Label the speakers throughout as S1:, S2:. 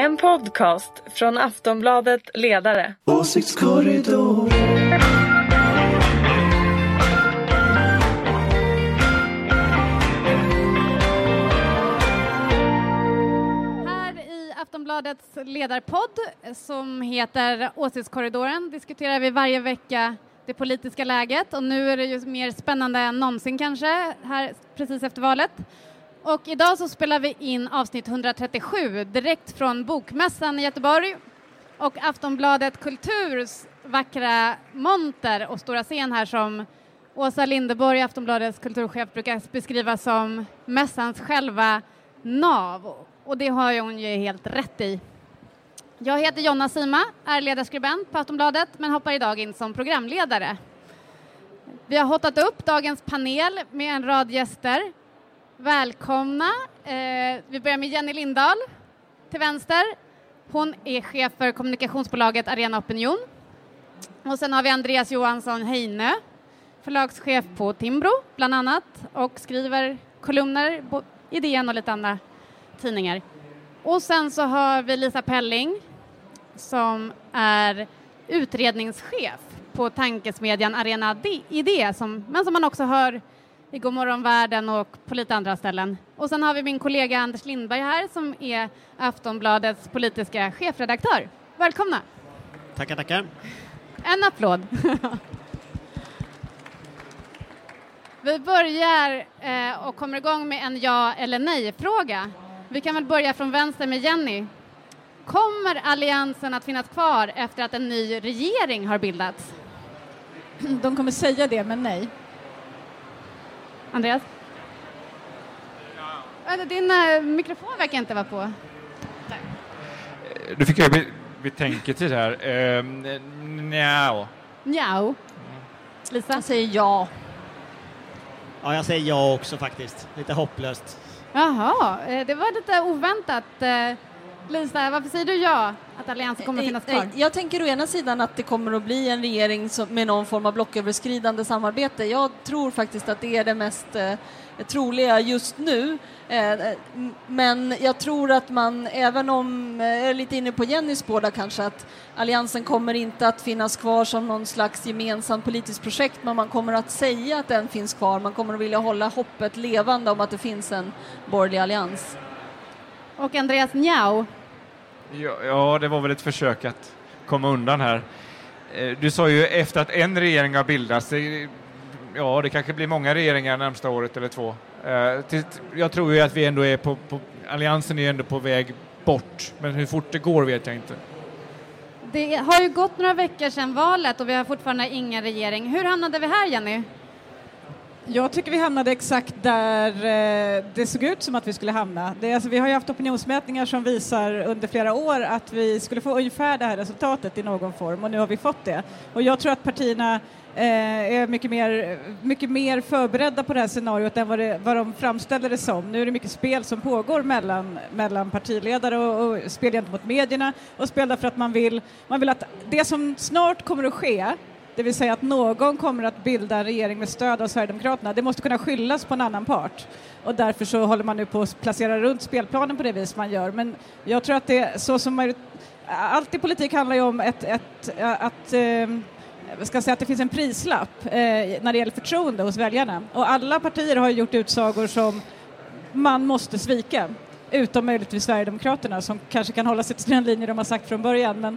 S1: En podcast från Aftonbladet Ledare.
S2: Åsiktskorridor.
S3: Här i Aftonbladets ledarpodd som heter Åsiktskorridoren diskuterar vi varje vecka det politiska läget och nu är det ju mer spännande än någonsin kanske här precis efter valet. Och idag så spelar vi in avsnitt 137 direkt från Bokmässan i Göteborg och Aftonbladet Kulturs vackra monter och stora scen här som Åsa Linderborg, Aftonbladets kulturchef, brukar beskriva som mässans själva nav. Och det har hon ju helt rätt i. Jag heter Jonna Sima, är ledarskribent på Aftonbladet men hoppar idag in som programledare. Vi har hotat upp dagens panel med en rad gäster. Välkomna! Eh, vi börjar med Jenny Lindahl till vänster. Hon är chef för kommunikationsbolaget Arena Opinion. Och sen har vi Andreas Johansson Heinö, förlagschef på Timbro bland annat och skriver kolumner i DN och lite andra tidningar. Och sen så har vi Lisa Pelling som är utredningschef på tankesmedjan Arena Idé, som, men som man också hör i Godmorgon Världen och på lite andra ställen. Och sen har vi min kollega Anders Lindberg här som är Aftonbladets politiska chefredaktör. Välkomna!
S4: Tackar, tackar.
S3: En applåd. Vi börjar eh, och kommer igång med en ja eller nej-fråga. Vi kan väl börja från vänster med Jenny. Kommer Alliansen att finnas kvar efter att en ny regering har bildats?
S5: De kommer säga det, men nej.
S3: Andreas? Din eh, mikrofon verkar inte vara på.
S6: Du fick jag be- betänketid här. Ehm, nja.
S3: Njau. Lisa?
S5: Jag säger ja.
S4: Ja, jag säger ja också faktiskt. Lite hopplöst.
S3: Jaha, eh, det var lite oväntat. Eh, Lisa, varför säger du ja, att Alliansen kommer att finnas
S5: Eh,
S3: kvar?
S5: eh, Jag tänker å ena sidan att det kommer att bli en regering med någon form av blocköverskridande samarbete. Jag tror faktiskt att det är det mest eh, troliga just nu. Eh, eh, men jag tror att man, även om, eh, jag är lite inne på Jennys spår där kanske, att Alliansen kommer inte att finnas kvar som någon slags gemensamt politiskt projekt, men man kommer att säga att den finns kvar. Man kommer att vilja hålla hoppet levande om att det finns en borgerlig allians.
S3: Och Andreas Njau?
S6: Ja, ja, det var väl ett försök att komma undan här. Eh, du sa ju efter att en regering har bildats. Det, ja, det kanske blir många regeringar närmsta året eller två. Eh, jag tror ju att vi ändå är på, på Alliansen är ju ändå på väg bort, men hur fort det går vet jag inte.
S3: Det har ju gått några veckor sedan valet och vi har fortfarande ingen regering. Hur hamnade vi här, Jenny?
S5: Jag tycker vi hamnade exakt där eh, det såg ut som att vi skulle hamna. Det, alltså, vi har ju haft opinionsmätningar som visar under flera år att vi skulle få ungefär det här resultatet i någon form och nu har vi fått det. Och jag tror att partierna eh, är mycket mer, mycket mer förberedda på det här scenariot än vad, det, vad de framställer det som. Nu är det mycket spel som pågår mellan, mellan partiledare och, och spel gentemot medierna och spel därför att man vill, man vill att det som snart kommer att ske det vill säga att någon kommer att bilda en regering med stöd av Sverigedemokraterna. Det måste kunna skyllas på en annan part. Och därför så håller man nu på att placera runt spelplanen på det vis man gör. Men jag tror att det är så som major- allt i politik handlar ju om ett, ett, att eh, ska säga att det finns en prislapp eh, när det gäller förtroende hos väljarna. Och alla partier har gjort utsagor som man måste svika. Utom möjligtvis Sverigedemokraterna som kanske kan hålla sig till den linje de har sagt från början. Men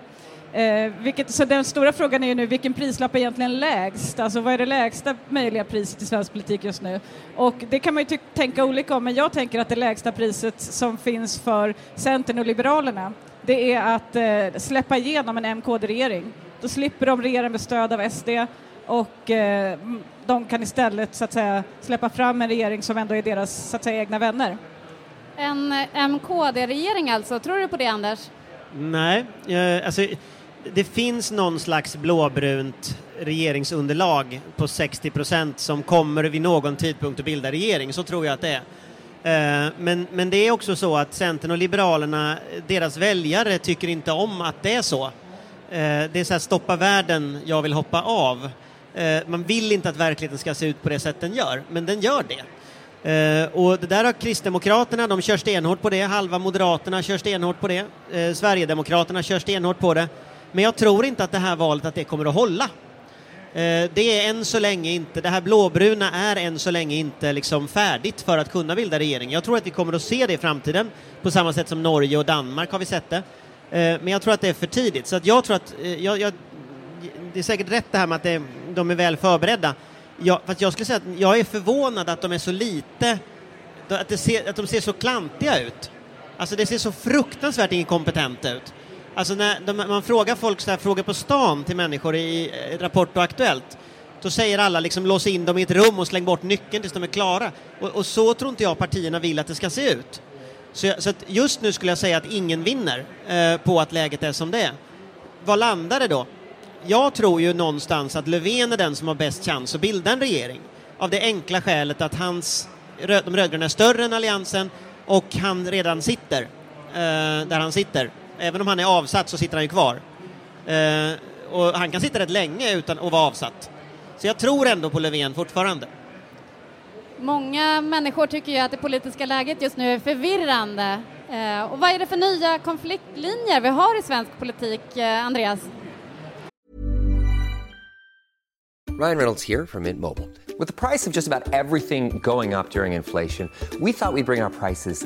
S5: Eh, vilket, så den stora frågan är ju nu vilken prislapp är egentligen lägst? Alltså vad är det lägsta möjliga priset i svensk politik just nu? Och det kan man ju tänka olika om, men jag tänker att det lägsta priset som finns för Centern och Liberalerna, det är att eh, släppa igenom en MKD-regering. Då slipper de regera med stöd av SD och eh, de kan istället så att säga släppa fram en regering som ändå är deras så att säga egna vänner.
S3: En eh, MKD-regering alltså, tror du på det Anders?
S4: Nej, eh, alltså det finns någon slags blåbrunt regeringsunderlag på 60 procent som kommer vid någon tidpunkt att bilda regering, så tror jag att det är. Eh, men, men det är också så att Centern och Liberalerna, deras väljare tycker inte om att det är så. Eh, det är så här, stoppa världen, jag vill hoppa av. Eh, man vill inte att verkligheten ska se ut på det sätt den gör, men den gör det. Och det där har Kristdemokraterna, de kör stenhårt på det, halva Moderaterna kör stenhårt på det, Sverigedemokraterna kör stenhårt på det. Men jag tror inte att det här valet att det kommer att hålla. Eh, det är än så länge inte, det här blåbruna är än så länge inte liksom färdigt för att kunna bilda regering. Jag tror att vi kommer att se det i framtiden, på samma sätt som Norge och Danmark har vi sett det. Eh, men jag tror att det är för tidigt, så att jag tror att, eh, jag, jag, det är säkert rätt det här med att det, de är väl förberedda. Jag, fast jag skulle säga att jag är förvånad att de är så lite, att, det ser, att de ser så klantiga ut. Alltså det ser så fruktansvärt inkompetenta ut. Alltså när de, man frågar folk så här, frågor på stan till människor i Rapport och Aktuellt, då säger alla liksom lås in dem i ett rum och släng bort nyckeln tills de är klara. Och, och så tror inte jag partierna vill att det ska se ut. Så, jag, så att just nu skulle jag säga att ingen vinner eh, på att läget är som det är. Vad landar det då? Jag tror ju någonstans att Löfven är den som har bäst chans att bilda en regering. Av det enkla skälet att hans, de rödgröna är större än Alliansen och han redan sitter eh, där han sitter. Även om han är avsatt så sitter han ju kvar. Eh, och han kan sitta rätt länge utan att vara avsatt. Så jag tror ändå på Löfven fortfarande.
S3: Många människor tycker ju att det politiska läget just nu är förvirrande. Eh, och vad är det för nya konfliktlinjer vi har i svensk politik, eh, Andreas?
S7: Ryan Reynolds here from Mint Mobile. With the price of just about everything going up during inflation, we thought we'd bring our prices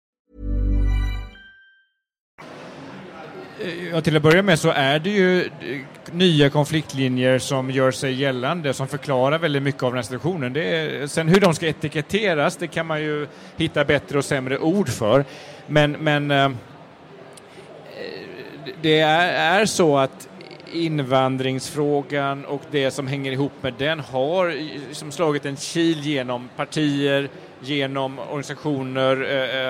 S6: Ja, till att börja med så är det ju eh, nya konfliktlinjer som gör sig gällande, som förklarar väldigt mycket av den här situationen. Det är, sen hur de ska etiketteras, det kan man ju hitta bättre och sämre ord för. Men, men eh, det är, är så att invandringsfrågan och det som hänger ihop med den har som slagit en kil genom partier, genom organisationer,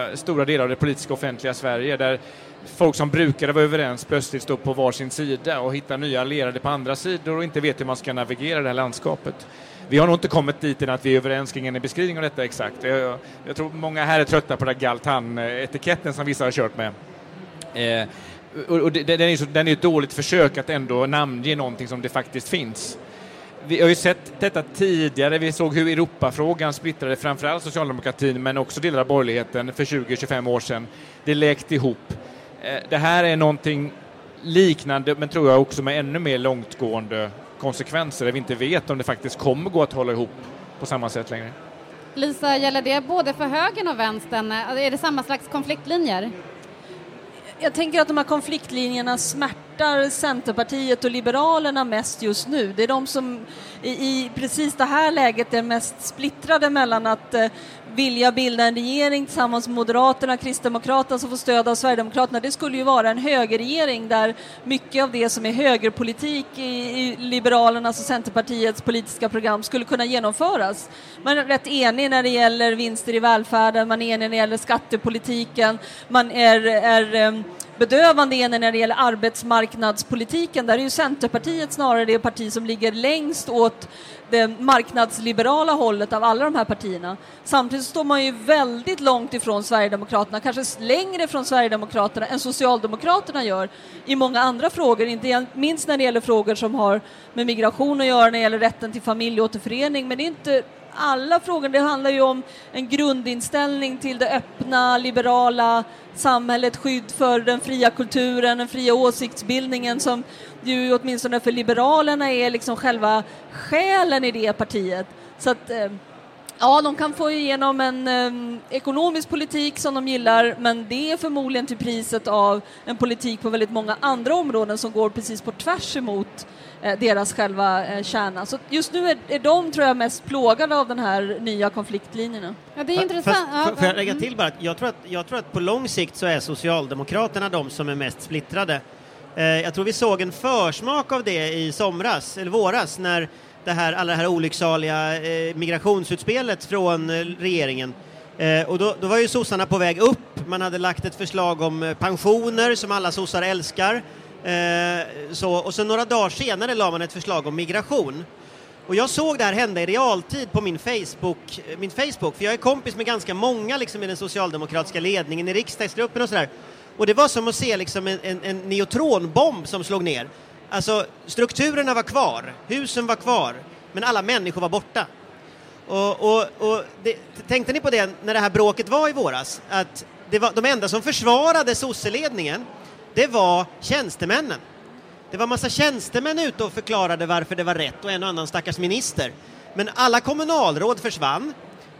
S6: eh, stora delar av det politiska offentliga Sverige där folk som brukade vara överens plötsligt står på varsin sida och hittar nya allierade på andra sidor och inte vet hur man ska navigera det här landskapet. Vi har nog inte kommit dit än att vi är överens kring en beskrivning av detta exakt. Jag, jag tror många här är trötta på den Galtan-etiketten som vissa har kört med. Eh, och, och det, den, är så, den är ett dåligt försök att ändå namnge någonting som det faktiskt finns. Vi har ju sett detta tidigare. Vi såg hur Europafrågan splittrade framförallt socialdemokratin men också delar av borgerligheten för 20-25 år sedan. Det läkte ihop. Eh, det här är någonting liknande, men tror jag också med ännu mer långtgående konsekvenser, där vi inte vet om det faktiskt kommer gå att hålla ihop på samma sätt längre.
S3: Lisa, gäller det både för högern och vänstern? Är det samma slags konfliktlinjer?
S8: Jag tänker att de här konfliktlinjerna smärtar Centerpartiet och Liberalerna mest just nu. Det är de som i, i precis det här läget är mest splittrade mellan att eh, vilja bilda en regering tillsammans med Moderaterna, Kristdemokraterna som får stöd av Sverigedemokraterna. Det skulle ju vara en högerregering där mycket av det som är högerpolitik i, i Liberalernas och Centerpartiets politiska program skulle kunna genomföras. Man är rätt enig när det gäller vinster i välfärden, man är enig när det gäller skattepolitiken, man är, är ehm, bedövande enig när det gäller arbetsmarknadspolitiken. Där är ju Centerpartiet snarare det parti som ligger längst åt det marknadsliberala hållet av alla de här partierna. Samtidigt står man ju väldigt långt ifrån Sverigedemokraterna, kanske längre från Sverigedemokraterna än Socialdemokraterna gör i många andra frågor, inte minst när det gäller frågor som har med migration att göra, när det gäller rätten till familjeåterförening, men det är inte alla frågor. Det handlar ju om en grundinställning till det öppna, liberala samhället, skydd för den fria kulturen, den fria åsiktsbildningen som ju åtminstone för Liberalerna är liksom själva själen i det partiet. Så att eh, Ja, de kan få igenom en eh, ekonomisk politik som de gillar, men det är förmodligen till priset av en politik på väldigt många andra områden som går precis på tvärs emot eh, deras själva eh, kärna. Så just nu är, är de, tror jag, mest plågade av den här nya konfliktlinjerna.
S3: Ja, det är intressant.
S4: Fast, ja, får jag lägga till bara att jag tror att, jag tror att på lång sikt så är Socialdemokraterna de som är mest splittrade. Eh, jag tror vi såg en försmak av det i somras, eller våras, när det här, alla det här olycksaliga eh, migrationsutspelet från eh, regeringen. Och då, då, var ju sossarna på väg upp, man hade lagt ett förslag om pensioner som alla sossar älskar. Så, och så några dagar senare la man ett förslag om migration. Och jag såg det här hända i realtid på min Facebook, min Facebook för jag är kompis med ganska många liksom, i den socialdemokratiska ledningen, i riksdagsgruppen och sådär. Och det var som att se liksom, en, en, en neutronbomb som slog ner. Alltså, strukturerna var kvar, husen var kvar, men alla människor var borta. Och, och, och det, tänkte ni på det när det här bråket var i våras? Att det var, de enda som försvarade sosseledningen, det var tjänstemännen. Det var massa tjänstemän ute och förklarade varför det var rätt och en och annan stackars minister. Men alla kommunalråd försvann.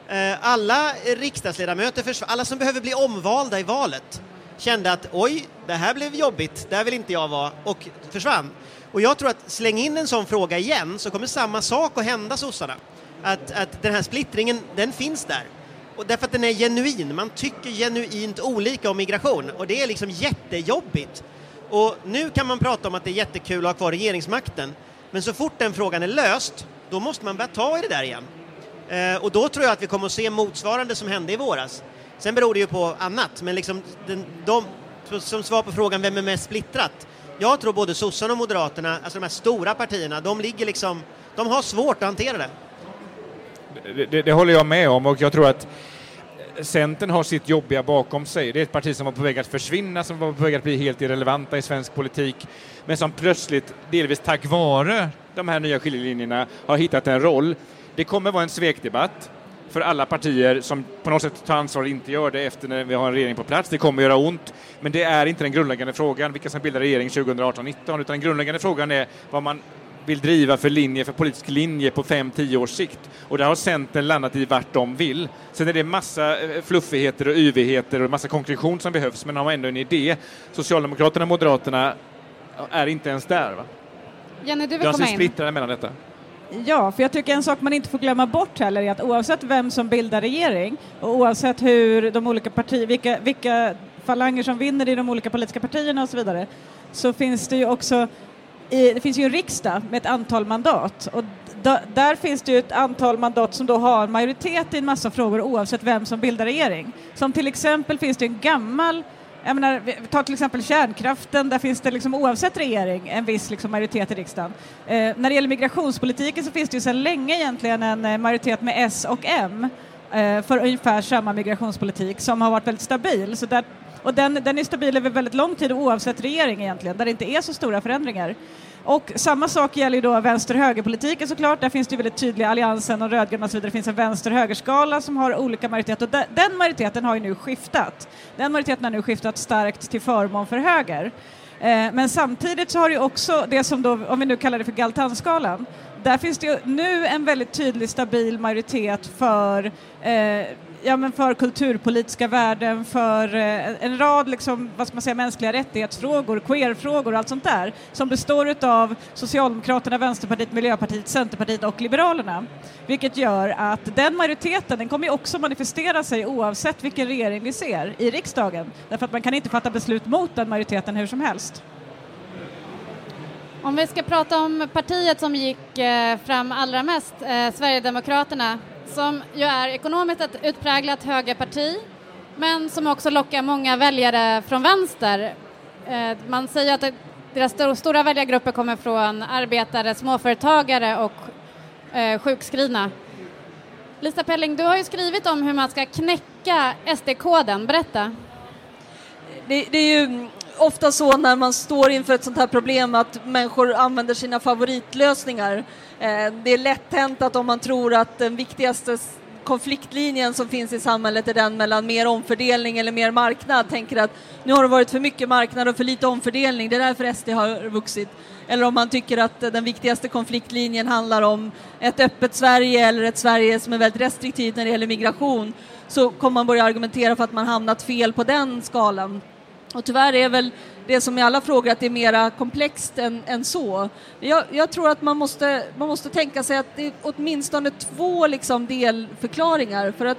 S4: Eh, alla riksdagsledamöter försvann. Alla som behöver bli omvalda i valet kände att oj, det här blev jobbigt, där vill inte jag vara och försvann. Och jag tror att släng in en sån fråga igen så kommer samma sak att hända sossarna. Att, att den här splittringen, den finns där. Och därför att den är genuin, man tycker genuint olika om migration och det är liksom jättejobbigt. Och nu kan man prata om att det är jättekul att ha kvar regeringsmakten, men så fort den frågan är löst, då måste man börja ta i det där igen. Eh, och då tror jag att vi kommer att se motsvarande som hände i våras. Sen beror det ju på annat, men liksom den, de, som svar på frågan vem är mest splittrat? Jag tror både sossarna och moderaterna, alltså de här stora partierna, de ligger liksom, de har svårt att hantera det.
S6: Det, det, det håller jag med om och jag tror att Centern har sitt jobbiga bakom sig. Det är ett parti som var på väg att försvinna, som var på väg att bli helt irrelevanta i svensk politik, men som plötsligt, delvis tack vare de här nya skiljelinjerna, har hittat en roll. Det kommer vara en svekdebatt för alla partier som på något sätt tar ansvar och inte gör det efter när vi har en regering på plats. Det kommer göra ont, men det är inte den grundläggande frågan, vilka som bildar regering 2018-2019, utan den grundläggande frågan är vad man vill driva för linje, för politisk linje på 5-10 års sikt. Och där har Centern landat i vart de vill. Sen är det massa eh, fluffigheter och yvigheter och massa konkretion som behövs, men har ändå en idé. Socialdemokraterna och Moderaterna är inte ens där. Va?
S3: Jenny, du vill
S6: Jag
S3: komma
S6: ser
S3: in.
S6: splittrade mellan detta.
S5: Ja, för jag tycker en sak man inte får glömma bort heller är att oavsett vem som bildar regering och oavsett hur de olika partier, vilka, vilka falanger som vinner i de olika politiska partierna och så vidare, så finns det ju också i, det finns ju en riksdag med ett antal mandat och där finns det ju ett antal mandat som då har majoritet i en massa frågor oavsett vem som bildar regering. Som till exempel finns det en gammal jag menar, ta till exempel kärnkraften, där finns det liksom oavsett regering en viss liksom majoritet i riksdagen. Eh, när det gäller migrationspolitiken så finns det ju sedan länge egentligen en eh, majoritet med S och M eh, för ungefär samma migrationspolitik som har varit väldigt stabil. Så där, och den, den är stabil över väldigt lång tid oavsett regering egentligen, där det inte är så stora förändringar. Och samma sak gäller ju då vänster-högerpolitiken såklart. Där finns det ju väldigt tydliga alliansen och rödgröna och så vidare. Det finns en vänster-högerskala som har olika majoriteter och den majoriteten har ju nu skiftat. Den majoriteten har nu skiftat starkt till förmån för höger. Eh, men samtidigt så har det ju också det som då, om vi nu kallar det för Galtanskalan, där finns det ju nu en väldigt tydlig stabil majoritet för eh, ja, men för kulturpolitiska värden, för eh, en rad liksom, vad ska man säga, mänskliga rättighetsfrågor, queerfrågor och allt sånt där som består av Socialdemokraterna, Vänsterpartiet, Miljöpartiet, Centerpartiet och Liberalerna. Vilket gör att den majoriteten den kommer ju också manifestera sig oavsett vilken regering vi ser i riksdagen. Därför att man kan inte fatta beslut mot den majoriteten hur som helst.
S3: Om vi ska prata om partiet som gick eh, fram allra mest, eh, Sverigedemokraterna, som ju är ekonomiskt ett utpräglat högerparti, men som också lockar många väljare från vänster. Eh, man säger att deras stora väljargrupper kommer från arbetare, småföretagare och eh, sjukskrivna. Lisa Pelling, du har ju skrivit om hur man ska knäcka SD-koden. Berätta.
S8: Det, det är ju ofta så när man står inför ett sånt här problem att människor använder sina favoritlösningar. Eh, det är lätt hänt att om man tror att den viktigaste konfliktlinjen som finns i samhället är den mellan mer omfördelning eller mer marknad, tänker att nu har det varit för mycket marknad och för lite omfördelning, det är därför SD har vuxit. Eller om man tycker att den viktigaste konfliktlinjen handlar om ett öppet Sverige eller ett Sverige som är väldigt restriktivt när det gäller migration, så kommer man börja argumentera för att man hamnat fel på den skalan. Och tyvärr är väl det som i alla frågor att det är mera komplext än, än så. Jag, jag tror att man måste, man måste tänka sig att det är åtminstone två liksom delförklaringar. För att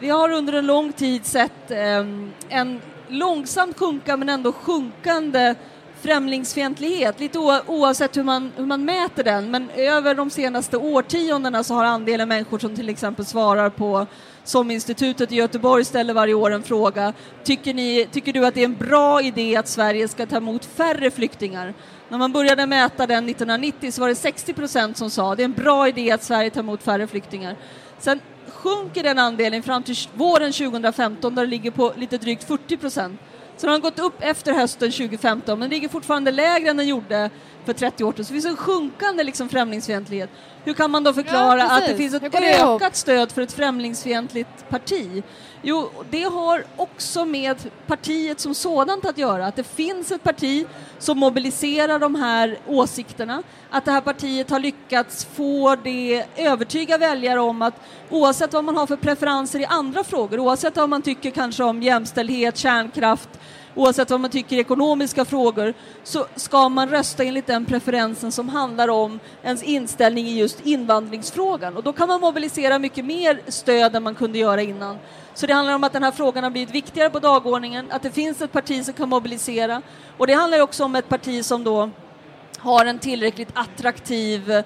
S8: vi har under en lång tid sett eh, en långsamt sjunka men ändå sjunkande främlingsfientlighet, lite oavsett hur man, hur man mäter den, men över de senaste årtiondena så har andelen människor som till exempel svarar på som institutet i Göteborg ställer varje år en fråga. Tycker, ni, tycker du att det är en bra idé att Sverige ska ta emot färre flyktingar? När man började mäta den 1990 så var det 60 procent som sa det är en bra idé att Sverige tar emot färre flyktingar. Sen sjunker den andelen fram till våren 2015 där det ligger på lite drygt 40 procent. Så den har gått upp efter hösten 2015 men ligger fortfarande lägre än den gjorde för 30 år sedan. Så det finns en sjunkande liksom, främlingsfientlighet. Hur kan man då förklara
S3: ja,
S8: att det finns ett det ökat stöd för ett främlingsfientligt parti? Jo, det har också med partiet som sådant att göra. Att det finns ett parti som mobiliserar de här åsikterna. Att det här partiet har lyckats få det, övertyga väljare om att oavsett vad man har för preferenser i andra frågor, oavsett vad man tycker kanske om jämställdhet, kärnkraft, oavsett vad man tycker i ekonomiska frågor, så ska man rösta enligt den preferensen som handlar om ens inställning i just invandringsfrågan. Och då kan man mobilisera mycket mer stöd än man kunde göra innan. Så det handlar om att den här frågan har blivit viktigare på dagordningen, att det finns ett parti som kan mobilisera. Och det handlar också om ett parti som då har en tillräckligt attraktiv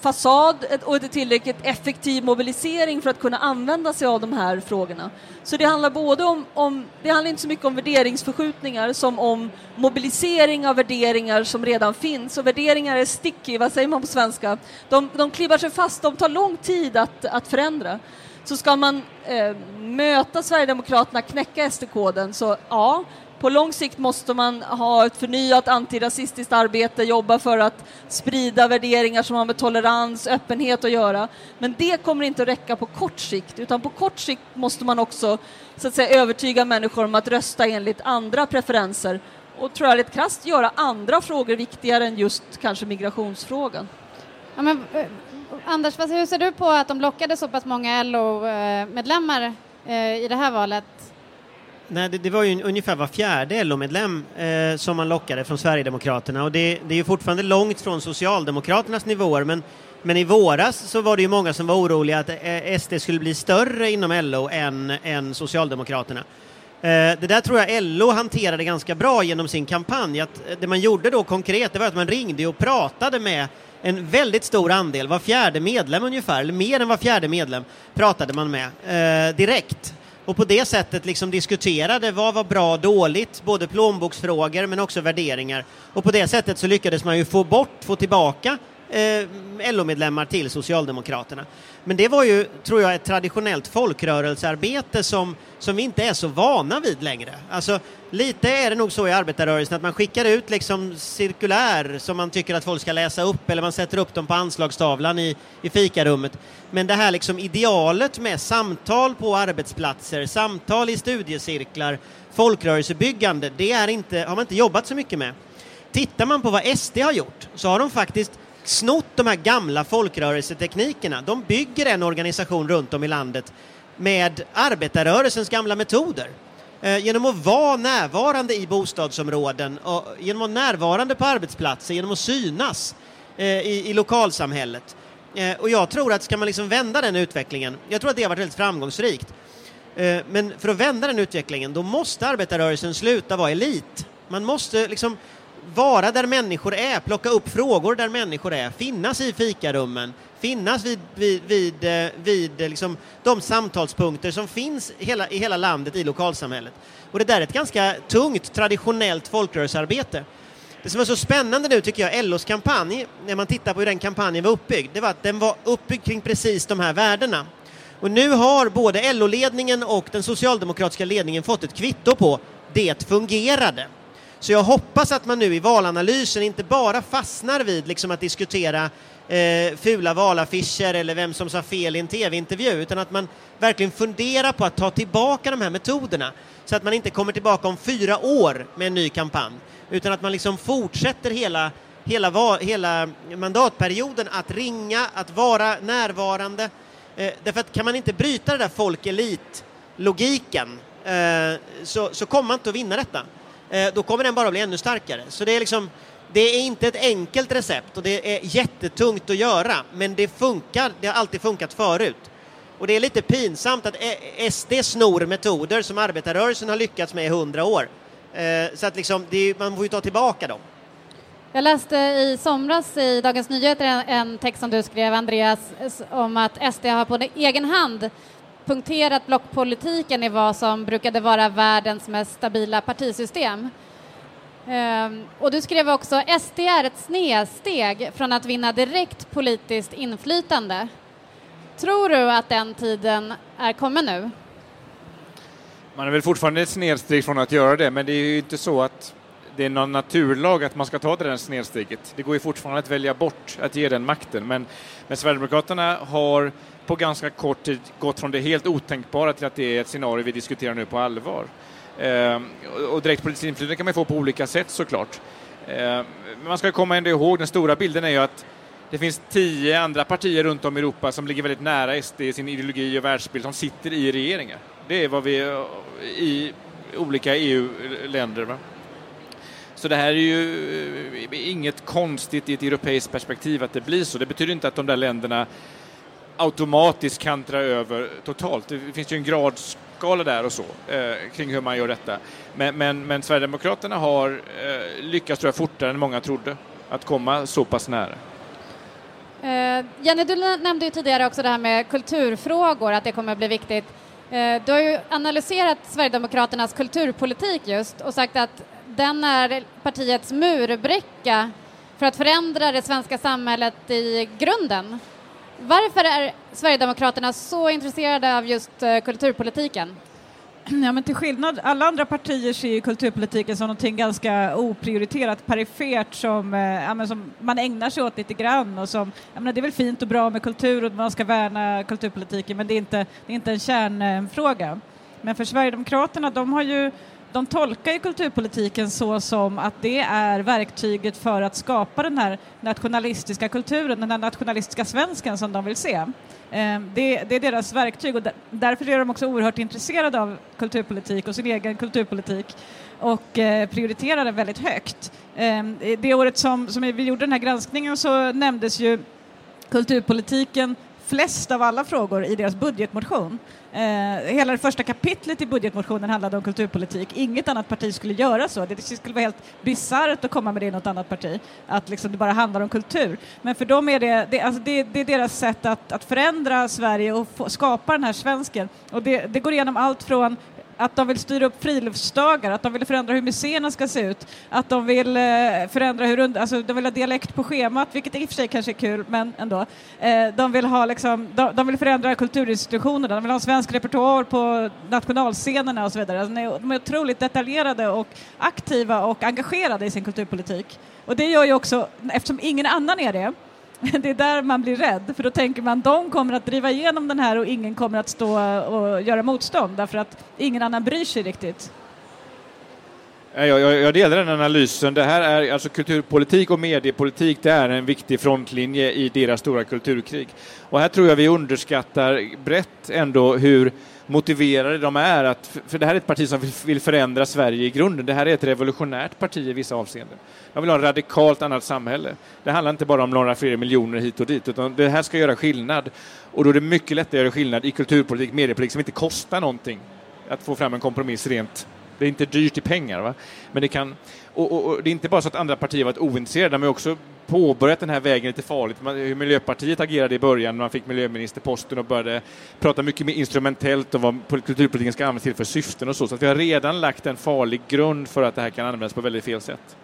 S8: fasad och ett tillräckligt effektiv mobilisering för att kunna använda sig av de här frågorna. Så det handlar både om, om, det handlar inte så mycket om värderingsförskjutningar som om mobilisering av värderingar som redan finns. Och värderingar är sticky, vad säger man på svenska? De, de klibbar sig fast, de tar lång tid att, att förändra. Så ska man eh, möta Sverigedemokraterna, knäcka SD-koden, så ja, på lång sikt måste man ha ett förnyat antirasistiskt arbete, jobba för att sprida värderingar som har med tolerans, öppenhet att göra. Men det kommer inte att räcka på kort sikt, utan på kort sikt måste man också så att säga, övertyga människor om att rösta enligt andra preferenser och tror jag lite krasst göra andra frågor viktigare än just kanske migrationsfrågan.
S3: Ja, men, eh, Anders, hur ser du på att de lockade så pass många LO-medlemmar eh, eh, i det här valet?
S4: Nej, det, det, var ju ungefär var fjärde LO-medlem eh, som man lockade från Sverigedemokraterna och det, det är ju fortfarande långt från Socialdemokraternas nivåer men, men i våras så var det ju många som var oroliga att eh, SD skulle bli större inom LO än, än Socialdemokraterna. Eh, det där tror jag LO hanterade ganska bra genom sin kampanj. Att eh, det man gjorde då konkret det var att man ringde och pratade med en väldigt stor andel, var fjärde medlem ungefär, eller mer än var fjärde medlem pratade man med eh, direkt och på det sättet liksom diskuterade vad var bra och dåligt, både plånboksfrågor men också värderingar. Och på det sättet så lyckades man ju få bort, få tillbaka eh, LO-medlemmar till Socialdemokraterna. Men det var ju, tror jag, ett traditionellt folkrörelsearbete som, som vi inte är så vana vid längre. Alltså, lite är det nog så i arbetarrörelsen att man skickar ut liksom cirkulär som man tycker att folk ska läsa upp eller man sätter upp dem på anslagstavlan i, i fikarummet. Men det här liksom idealet med samtal på arbetsplatser, samtal i studiecirklar, folkrörelsebyggande, det är inte, har man inte jobbat så mycket med. Tittar man på vad SD har gjort så har de faktiskt snott de här gamla folkrörelseteknikerna. De bygger en organisation runt om i landet med arbetarrörelsens gamla metoder. Eh, genom att vara närvarande i bostadsområden, och genom att vara närvarande på arbetsplatser, genom att synas eh, i, i lokalsamhället. Eh, och jag tror att ska man liksom vända den utvecklingen, jag tror att det har varit väldigt framgångsrikt, men för att vända den utvecklingen då måste arbetarrörelsen sluta vara elit. Man måste liksom vara där människor är, plocka upp frågor där människor är, finnas i fikarummen, finnas vid, vid, vid, eh, vid eh, liksom de samtalspunkter som finns hela, i hela landet i lokalsamhället. Och det där är ett ganska tungt, traditionellt folkrörelsearbete. Det som var så spännande nu tycker jag, LOs kampanj, när man tittar på hur den kampanjen var uppbyggd, det var att den var uppbyggd kring precis de här värdena. Och nu har både LO-ledningen och den socialdemokratiska ledningen fått ett kvitto på det fungerade. Så jag hoppas att man nu i valanalysen inte bara fastnar vid liksom att diskutera eh, fula valaffischer eller vem som sa fel i en tv-intervju, utan att man verkligen funderar på att ta tillbaka de här metoderna så att man inte kommer tillbaka om fyra år med en ny kampanj, utan att man liksom fortsätter hela, hela, hela mandatperioden att ringa, att vara närvarande. Eh, därför att kan man inte bryta det där folk-elit-logiken eh, så, så kommer man inte att vinna detta. Eh, då kommer den bara bli ännu starkare. Så det är liksom, det är inte ett enkelt recept och det är jättetungt att göra, men det funkar. Det har alltid funkat förut. Och det är lite pinsamt att e- SD snor metoder som arbetarrörelsen har lyckats med i hundra år. Eh, så att liksom, är, man får ju ta tillbaka dem.
S3: Jag läste i somras i Dagens Nyheter en text som du skrev, Andreas, om att SD har på egen hand punkterat blockpolitiken i vad som brukade vara världens mest stabila partisystem. Um, och du skrev också SD är ett snedsteg från att vinna direkt politiskt inflytande. Tror du att den tiden är kommen nu?
S6: Man är väl fortfarande ett snedsteg från att göra det, men det är ju inte så att det är någon naturlag att man ska ta det där snedsteget. Det går ju fortfarande att välja bort att ge den makten, men, men Sverigedemokraterna har på ganska kort tid gått från det helt otänkbara till att det är ett scenario vi diskuterar nu på allvar. Eh, och direkt politiskt inflytande kan man få på olika sätt såklart. Eh, men man ska komma ändå ihåg, den stora bilden är ju att det finns tio andra partier runt om i Europa som ligger väldigt nära SD i sin ideologi och världsbild som sitter i regeringar. Det är vad vi i olika EU-länder. Så det här är ju eh, inget konstigt i ett europeiskt perspektiv att det blir så. Det betyder inte att de där länderna automatiskt kantrar över totalt. Det finns ju en gradskala där och så eh, kring hur man gör detta. Men, men, men Sverigedemokraterna har eh, lyckats tror jag fortare än många trodde att komma så pass nära.
S3: Eh, Jenny, du nämnde ju tidigare också det här med kulturfrågor, att det kommer att bli viktigt. Eh, du har ju analyserat Sverigedemokraternas kulturpolitik just och sagt att den är partiets murbräcka för att förändra det svenska samhället i grunden. Varför är Sverigedemokraterna så intresserade av just eh, kulturpolitiken?
S5: Ja, men till skillnad, alla andra partier ser ju kulturpolitiken som någonting ganska oprioriterat, perifert som, eh, ja, som man ägnar sig åt lite grann och som, ja, men det är väl fint och bra med kultur och man ska värna kulturpolitiken men det är inte, det är inte en kärnfråga. Men för Sverigedemokraterna, de har ju de tolkar ju kulturpolitiken så som att det är verktyget för att skapa den här nationalistiska kulturen, den här nationalistiska svensken som de vill se. Eh, det, det är deras verktyg och därför är de också oerhört intresserade av kulturpolitik och sin egen kulturpolitik och eh, prioriterar den väldigt högt. Eh, det året som, som vi gjorde den här granskningen så nämndes ju kulturpolitiken flest av alla frågor i deras budgetmotion. Eh, hela det första kapitlet i budgetmotionen handlade om kulturpolitik. Inget annat parti skulle göra så. Det skulle vara helt bisarrt att komma med det i något annat parti, att liksom det bara handlar om kultur. Men för dem är det, det, alltså det, det är deras sätt att, att förändra Sverige och få, skapa den här svensken. Och det, det går igenom allt från att de vill styra upp friluftsdagar, att de vill förändra hur museerna ska se ut, att de vill eh, förändra hur, alltså de vill ha dialekt på schemat, vilket i och för sig kanske är kul, men ändå. Eh, de vill ha liksom, de, de vill förändra kulturinstitutionerna, de vill ha svensk repertoar på nationalscenerna och så vidare. Alltså, de är otroligt detaljerade och aktiva och engagerade i sin kulturpolitik. Och det gör ju också, eftersom ingen annan är det, det är där man blir rädd, för då tänker man de kommer att driva igenom den här och ingen kommer att stå och göra motstånd därför att ingen annan bryr sig riktigt.
S6: Jag, jag, jag, delar den analysen. Det här är alltså kulturpolitik och mediepolitik, det är en viktig frontlinje i deras stora kulturkrig. Och här tror jag vi underskattar brett ändå hur motiverade de är. Att, för det här är ett parti som vill förändra Sverige i grunden. Det här är ett revolutionärt parti i vissa avseenden. De vill ha ett radikalt annat samhälle. Det handlar inte bara om några fler miljoner hit och dit, utan det här ska göra skillnad. Och då är det mycket lättare att göra skillnad i kulturpolitik, mediepolitik som inte kostar någonting. Att få fram en kompromiss rent det är inte dyrt i pengar, va? men det kan... Och, och, och, det är inte bara så att andra partier varit ointresserade, de har också påbörjat den här vägen lite farligt. Man, hur Miljöpartiet agerade i början när man fick miljöministerposten och började prata mycket mer instrumentellt om vad kulturpolitiken ska användas till för syften och så. Så att vi har redan lagt en farlig grund för att det här kan användas på väldigt fel sätt.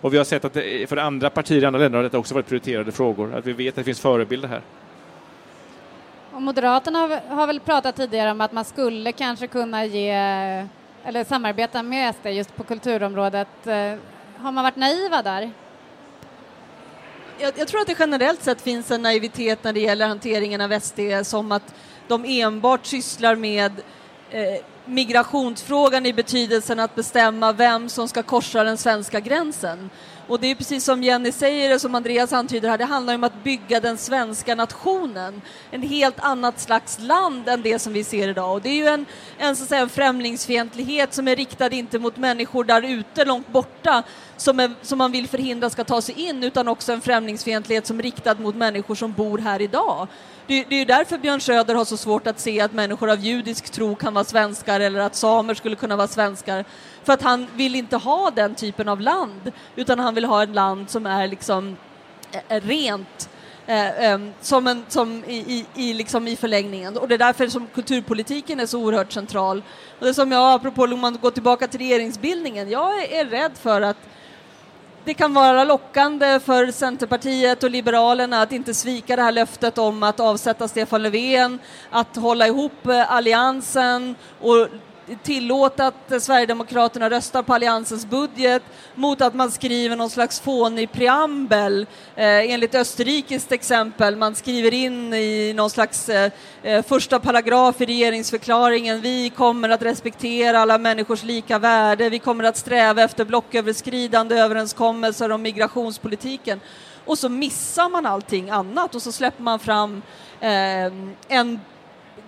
S6: Och vi har sett att det, för andra partier i andra länder har detta också varit prioriterade frågor, att vi vet att det finns förebilder här.
S3: Och Moderaterna har väl pratat tidigare om att man skulle kanske kunna ge eller samarbeta med SD just på kulturområdet. Eh, har man varit naiva där?
S8: Jag, jag, tror att det generellt sett finns en naivitet när det gäller hanteringen av SD som att de enbart sysslar med eh, migrationsfrågan i betydelsen att bestämma vem som ska korsa den svenska gränsen. Och det är precis som Jenny säger och som Andreas antyder här, det handlar om att bygga den svenska nationen. En helt annat slags land än det som vi ser idag. Och det är ju en, en, så att säga, en främlingsfientlighet som är riktad inte mot människor där ute, långt borta, som, är, som man vill förhindra ska ta sig in, utan också en främlingsfientlighet som är riktad mot människor som bor här idag. Det, det är ju därför Björn Söder har så svårt att se att människor av judisk tro kan vara svenskar eller att samer skulle kunna vara svenskar. För att han vill inte ha den typen av land, utan han vill ha ett land som är liksom eh, rent eh, eh, som, en, som i, i, i, liksom i förlängningen. Och det är därför som kulturpolitiken är så oerhört central. Och det som jag, apropå om man går tillbaka till regeringsbildningen, jag är, är rädd för att det kan vara lockande för Centerpartiet och Liberalerna att inte svika det här löftet om att avsätta Stefan Löfven, att hålla ihop eh, alliansen och tillåta att Sverigedemokraterna röstar på Alliansens budget mot att man skriver någon slags fånig preambel eh, enligt österrikiskt exempel. Man skriver in i någon slags eh, eh, första paragraf i regeringsförklaringen vi kommer att respektera alla människors lika värde, vi kommer att sträva efter blocköverskridande överenskommelser om migrationspolitiken. Och så missar man allting annat och så släpper man fram eh, en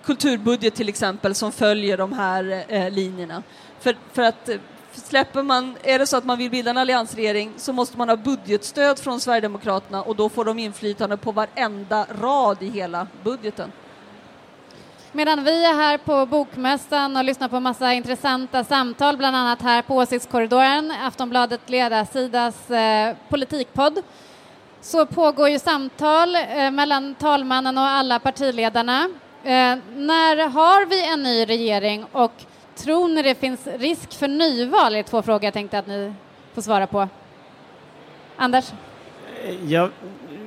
S8: kulturbudget till exempel som följer de här eh, linjerna. För, för att eh, släpper man, är det så att man vill bilda en alliansregering så måste man ha budgetstöd från Sverigedemokraterna och då får de inflytande på varenda rad i hela budgeten.
S3: Medan vi är här på Bokmässan och lyssnar på massa intressanta samtal, bland annat här på Åsiktskorridoren, Aftonbladet Ledarsidas eh, politikpodd, så pågår ju samtal eh, mellan talmannen och alla partiledarna Eh, när har vi en ny regering och tror ni det finns risk för nyval? Det är två frågor jag tänkte att ni får svara på. Anders?
S4: Eh, jag,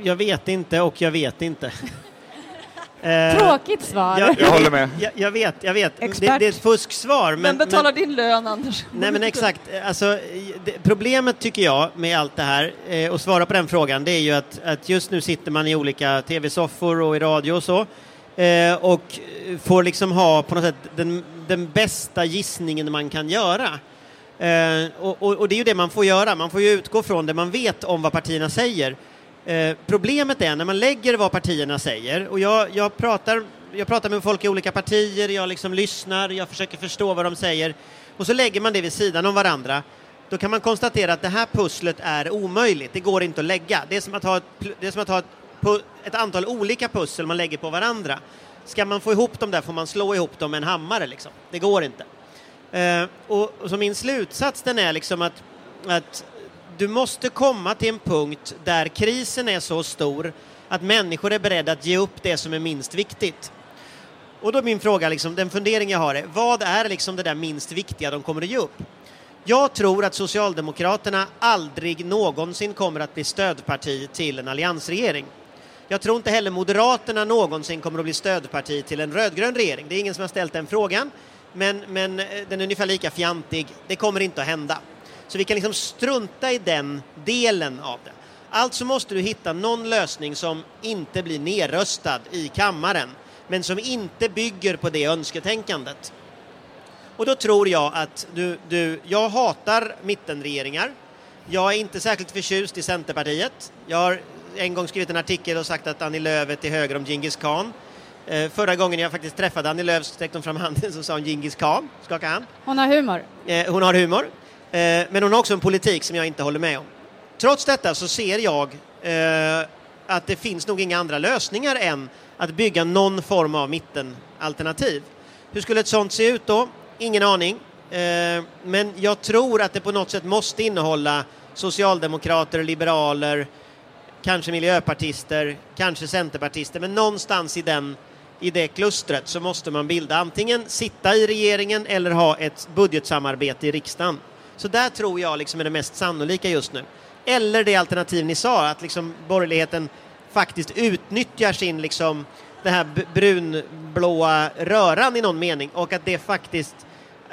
S4: jag vet inte och jag vet inte.
S3: Eh, Tråkigt svar.
S6: Jag, jag håller med.
S4: Jag, jag, vet, jag vet. Det, det, är ett fusksvar. Men,
S8: men betalar
S4: men,
S8: din lön, Anders?
S4: Nej, men exakt. Alltså, det, problemet tycker jag med allt det här, eh, och svara på den frågan, det är ju att, att just nu sitter man i olika tv-soffor och i radio och så eh, och får liksom ha på något sätt den, den bästa gissningen man kan göra. Eh, och, och, och, det är ju det man får göra, man får ju utgå från det man vet om vad partierna säger. Eh, problemet är när man lägger vad partierna säger, och jag, jag, pratar, jag pratar med folk i olika partier, jag liksom lyssnar, jag försöker förstå vad de säger, och så lägger man det vid sidan om varandra då kan man konstatera att det här pusslet är omöjligt. Det går inte att lägga. Det är som att ha ett, det är som att ha ett ett antal olika pussel man lägger på varandra. Ska man få ihop dem där får man slå ihop dem med en hammare liksom. Det går inte. Eh, och, och så min slutsats den är liksom att, att du måste komma till en punkt där krisen är så stor att människor är beredda att ge upp det som är minst viktigt. Och då är min fråga, liksom, den fundering jag har är, vad är liksom det där minst viktiga de kommer att ge upp? Jag tror att Socialdemokraterna aldrig någonsin kommer att bli stödparti till en alliansregering. Jag tror inte heller Moderaterna någonsin kommer att bli stödparti till en rödgrön regering. Det är ingen som har ställt den frågan, men, men eh, den är ungefär lika fjantig. Det kommer inte att hända. Så vi kan liksom strunta i den delen av det. Alltså måste du hitta någon lösning som inte blir nerröstad i kammaren, men som inte bygger på det önsketänkandet. Och då tror jag att du, du jag hatar mittenregeringar. Jag är inte särskilt förtjust i Centerpartiet. Jag har en gång skrivit en artikel och sagt att Annie Lööf är till höger om Genghis khan. Eh, förra gången jag faktiskt träffade Annie Lööf sträckte hon fram handen så sa hon Genghis khan, skaka hand.
S3: Hon har humor.
S4: Eh, hon har humor, eh, men hon har också en politik som jag inte håller med om. Trots detta så ser jag att det finns nog inga andra lösningar än att bygga någon form av mittenalternativ. Hur skulle ett sånt se ut då? Ingen aning. Men jag tror att det på något sätt måste innehålla socialdemokrater, liberaler, kanske miljöpartister, kanske centerpartister, men någonstans i, den, i det klustret så måste man bilda antingen sitta i regeringen eller ha ett budgetsamarbete i riksdagen. Så där tror jag liksom är det mest sannolika just nu. Eller det alternativ ni sa, att liksom borgerligheten faktiskt utnyttjar sin liksom, den här brunblåa röran i någon mening och att det faktiskt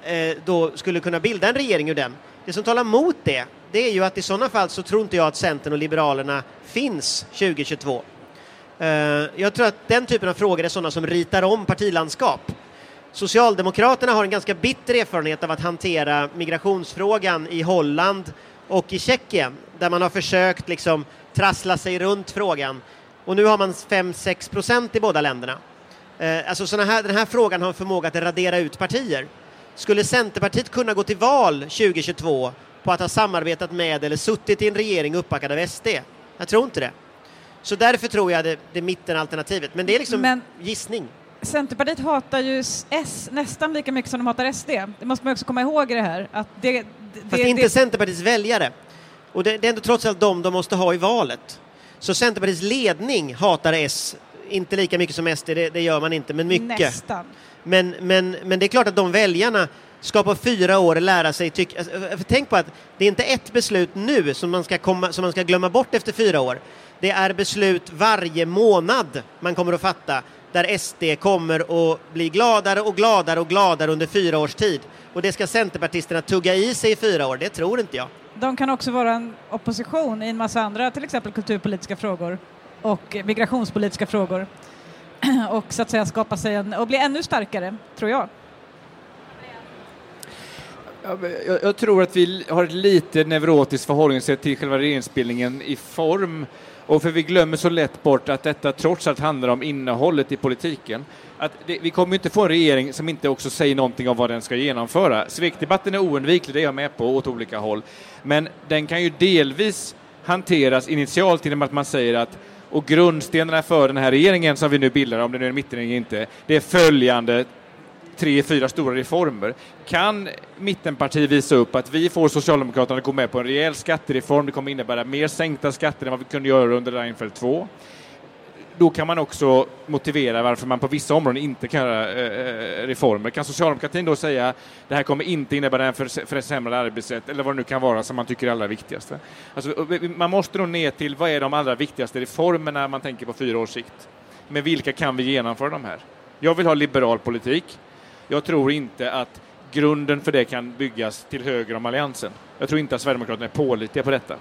S4: eh, då skulle kunna bilda en regering ur den. Det som talar mot det, det är ju att i sådana fall så tror inte jag att Centern och Liberalerna finns 2022. Eh, jag tror att den typen av frågor är sådana som ritar om partilandskap. Socialdemokraterna har en ganska bitter erfarenhet av att hantera migrationsfrågan i Holland och i Tjeckien, där man har försökt liksom trassla sig runt frågan. Och nu har man 5-6 procent i båda länderna. Eh, alltså såna här, den här frågan har en förmåga att radera ut partier. Skulle Centerpartiet kunna gå till val 2022 på att ha samarbetat med eller suttit i en regering uppbackad av SD? Jag tror inte det. Så därför tror jag det, det är mittenalternativet. Men det är liksom
S5: Men
S4: gissning.
S5: Centerpartiet hatar ju S nästan lika mycket som de hatar SD. Det måste man också komma ihåg i det här. Att det, det,
S4: Fast det är inte Centerpartiets väljare. Och det, det är ändå trots allt de de måste ha i valet. Så Centerpartiets ledning hatar S, inte lika mycket som SD, det, det gör man inte, men mycket.
S5: Nästan.
S4: Men, men, men det är klart att de väljarna ska på fyra år lära sig tycka... Alltså, för Tänk på att det är inte ett beslut nu som man, ska komma, som man ska glömma bort efter fyra år. Det är beslut varje månad man kommer att fatta där SD kommer att bli gladare och gladare och gladare under fyra års tid. Och det ska Centerpartisterna tugga i sig i fyra år, det tror inte jag.
S5: De kan också vara en opposition i en massa andra, till exempel kulturpolitiska frågor och migrationspolitiska frågor. och så att säga skapa sig en, och bli ännu starkare, tror jag.
S6: Jag, jag tror att vi har ett lite neurotiskt förhållningssätt till själva regeringsbildningen i form och för vi glömmer så lätt bort att detta trots allt handlar om innehållet i politiken. Att det, vi kommer inte få en regering som inte också säger någonting om vad den ska genomföra. Svekdebatten är oundviklig, det är jag med på, åt olika håll. Men den kan ju delvis hanteras initialt genom att man säger att och grundstenarna för den här regeringen som vi nu bildar, om det nu är en mittenregering inte, det är följande tre, fyra stora reformer. Kan mittenpartier visa upp att vi får Socialdemokraterna att gå med på en rejäl skattereform, det kommer innebära mer sänkta skatter än vad vi kunde göra under Reinfeldt 2. Då kan man också motivera varför man på vissa områden inte kan göra eh, eh reformer. Kan socialdemokratin då säga det här kommer inte innebära en försämrad arbetsrätt eller vad det nu kan vara som man tycker är allra viktigast. Alltså, man måste nog ner till vad är de allra viktigaste reformerna man tänker på fyra års sikt. Med vilka kan vi genomföra de här? Jag vill ha liberal politik. Jag tror inte att grunden för det kan byggas till höger om alliansen. Jag tror inte att Sverigedemokraterna är pålitliga på detta.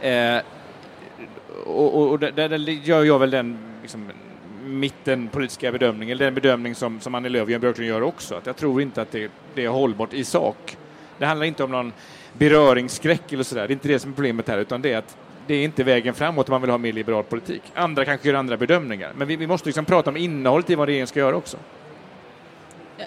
S6: Eh, och, och, och där, där gör jag väl den liksom, mittenpolitiska bedömningen, eller den bedömning som, som Annie Lööf och Jan Björklund gör också, att jag tror inte att det, det är hållbart i sak. Det handlar inte om någon beröringsskräck eller sådär, det är inte det som är problemet här, utan det är att det är inte vägen framåt om man vill ha mer liberal politik. Andra kanske gör andra bedömningar, men vi, vi måste liksom prata om innehållet i vad regeringen ska göra också.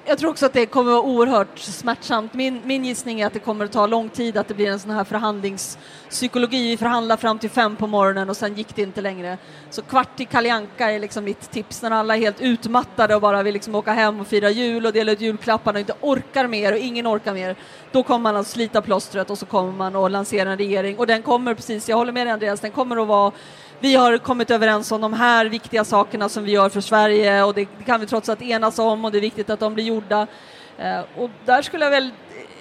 S8: Jag tror också att det kommer att vara oerhört smärtsamt. Min, min gissning är att det kommer att ta lång tid, att det blir en sån här förhandlingspsykologi. Vi förhandlar fram till fem på morgonen och sen gick det inte längre. Så kvart i Kalle Anka är liksom mitt tips när alla är helt utmattade och bara vill liksom åka hem och fira jul och dela ut julklapparna och inte orkar mer och ingen orkar mer. Då kommer man att slita plåstret och så kommer man att lansera en regering och den kommer precis, jag håller med dig Andreas, den kommer att vara vi har kommit överens om de här viktiga sakerna som vi gör för Sverige och det kan vi trots allt enas om och det är viktigt att de blir gjorda. Eh, och där skulle jag väl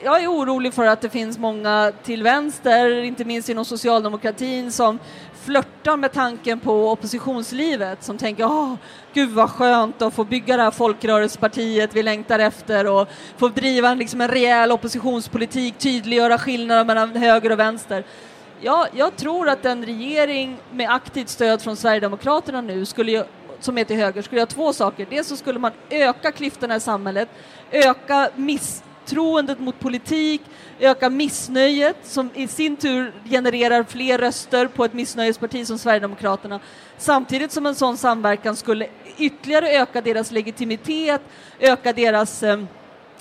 S8: jag är orolig för att det finns många till vänster, inte minst inom socialdemokratin, som flörtar med tanken på oppositionslivet, som tänker åh, gud vad skönt att få bygga det här folkrörelsepartiet vi längtar efter och få driva en, liksom en rejäl oppositionspolitik, tydliggöra skillnaden mellan höger och vänster. Ja, jag tror att en regering med aktivt stöd från Sverigedemokraterna nu skulle ju, som är till höger skulle göra två saker. Dels så skulle man öka klyftorna i samhället, öka misstroendet mot politik, öka missnöjet som i sin tur genererar fler röster på ett missnöjesparti som Sverigedemokraterna. Samtidigt som en sån samverkan skulle ytterligare öka deras legitimitet, öka deras eh,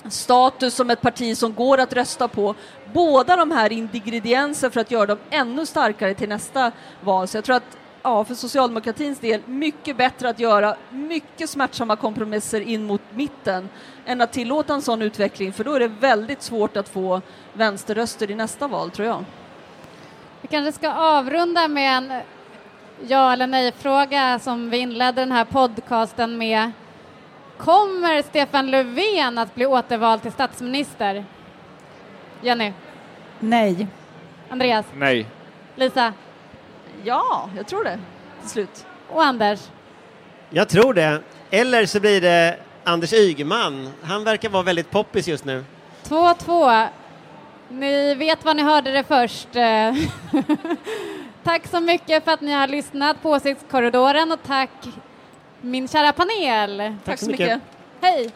S8: status som ett parti som går att rösta på. Båda de här ingredienser för att göra dem ännu starkare till nästa val. Så jag tror att ja, för socialdemokratins del mycket bättre att göra mycket smärtsamma kompromisser in mot mitten än att tillåta en sån utveckling för då är det väldigt svårt att få vänsterröster i nästa val tror jag.
S3: Vi kanske ska avrunda med en ja eller nej-fråga som vi inledde den här podcasten med. Kommer Stefan Löfven att bli återvald till statsminister? Jenny?
S5: Nej.
S3: Andreas?
S6: Nej.
S3: Lisa?
S8: Ja, jag tror det till slut.
S3: Och Anders?
S4: Jag tror det. Eller så blir det Anders Ygeman. Han verkar vara väldigt poppis just nu.
S3: 2-2. Ni vet vad ni hörde det först. Tack så mycket för att ni har lyssnat på Åsiktskorridoren och tack min kära panel.
S8: Tack så mycket.
S3: Hej!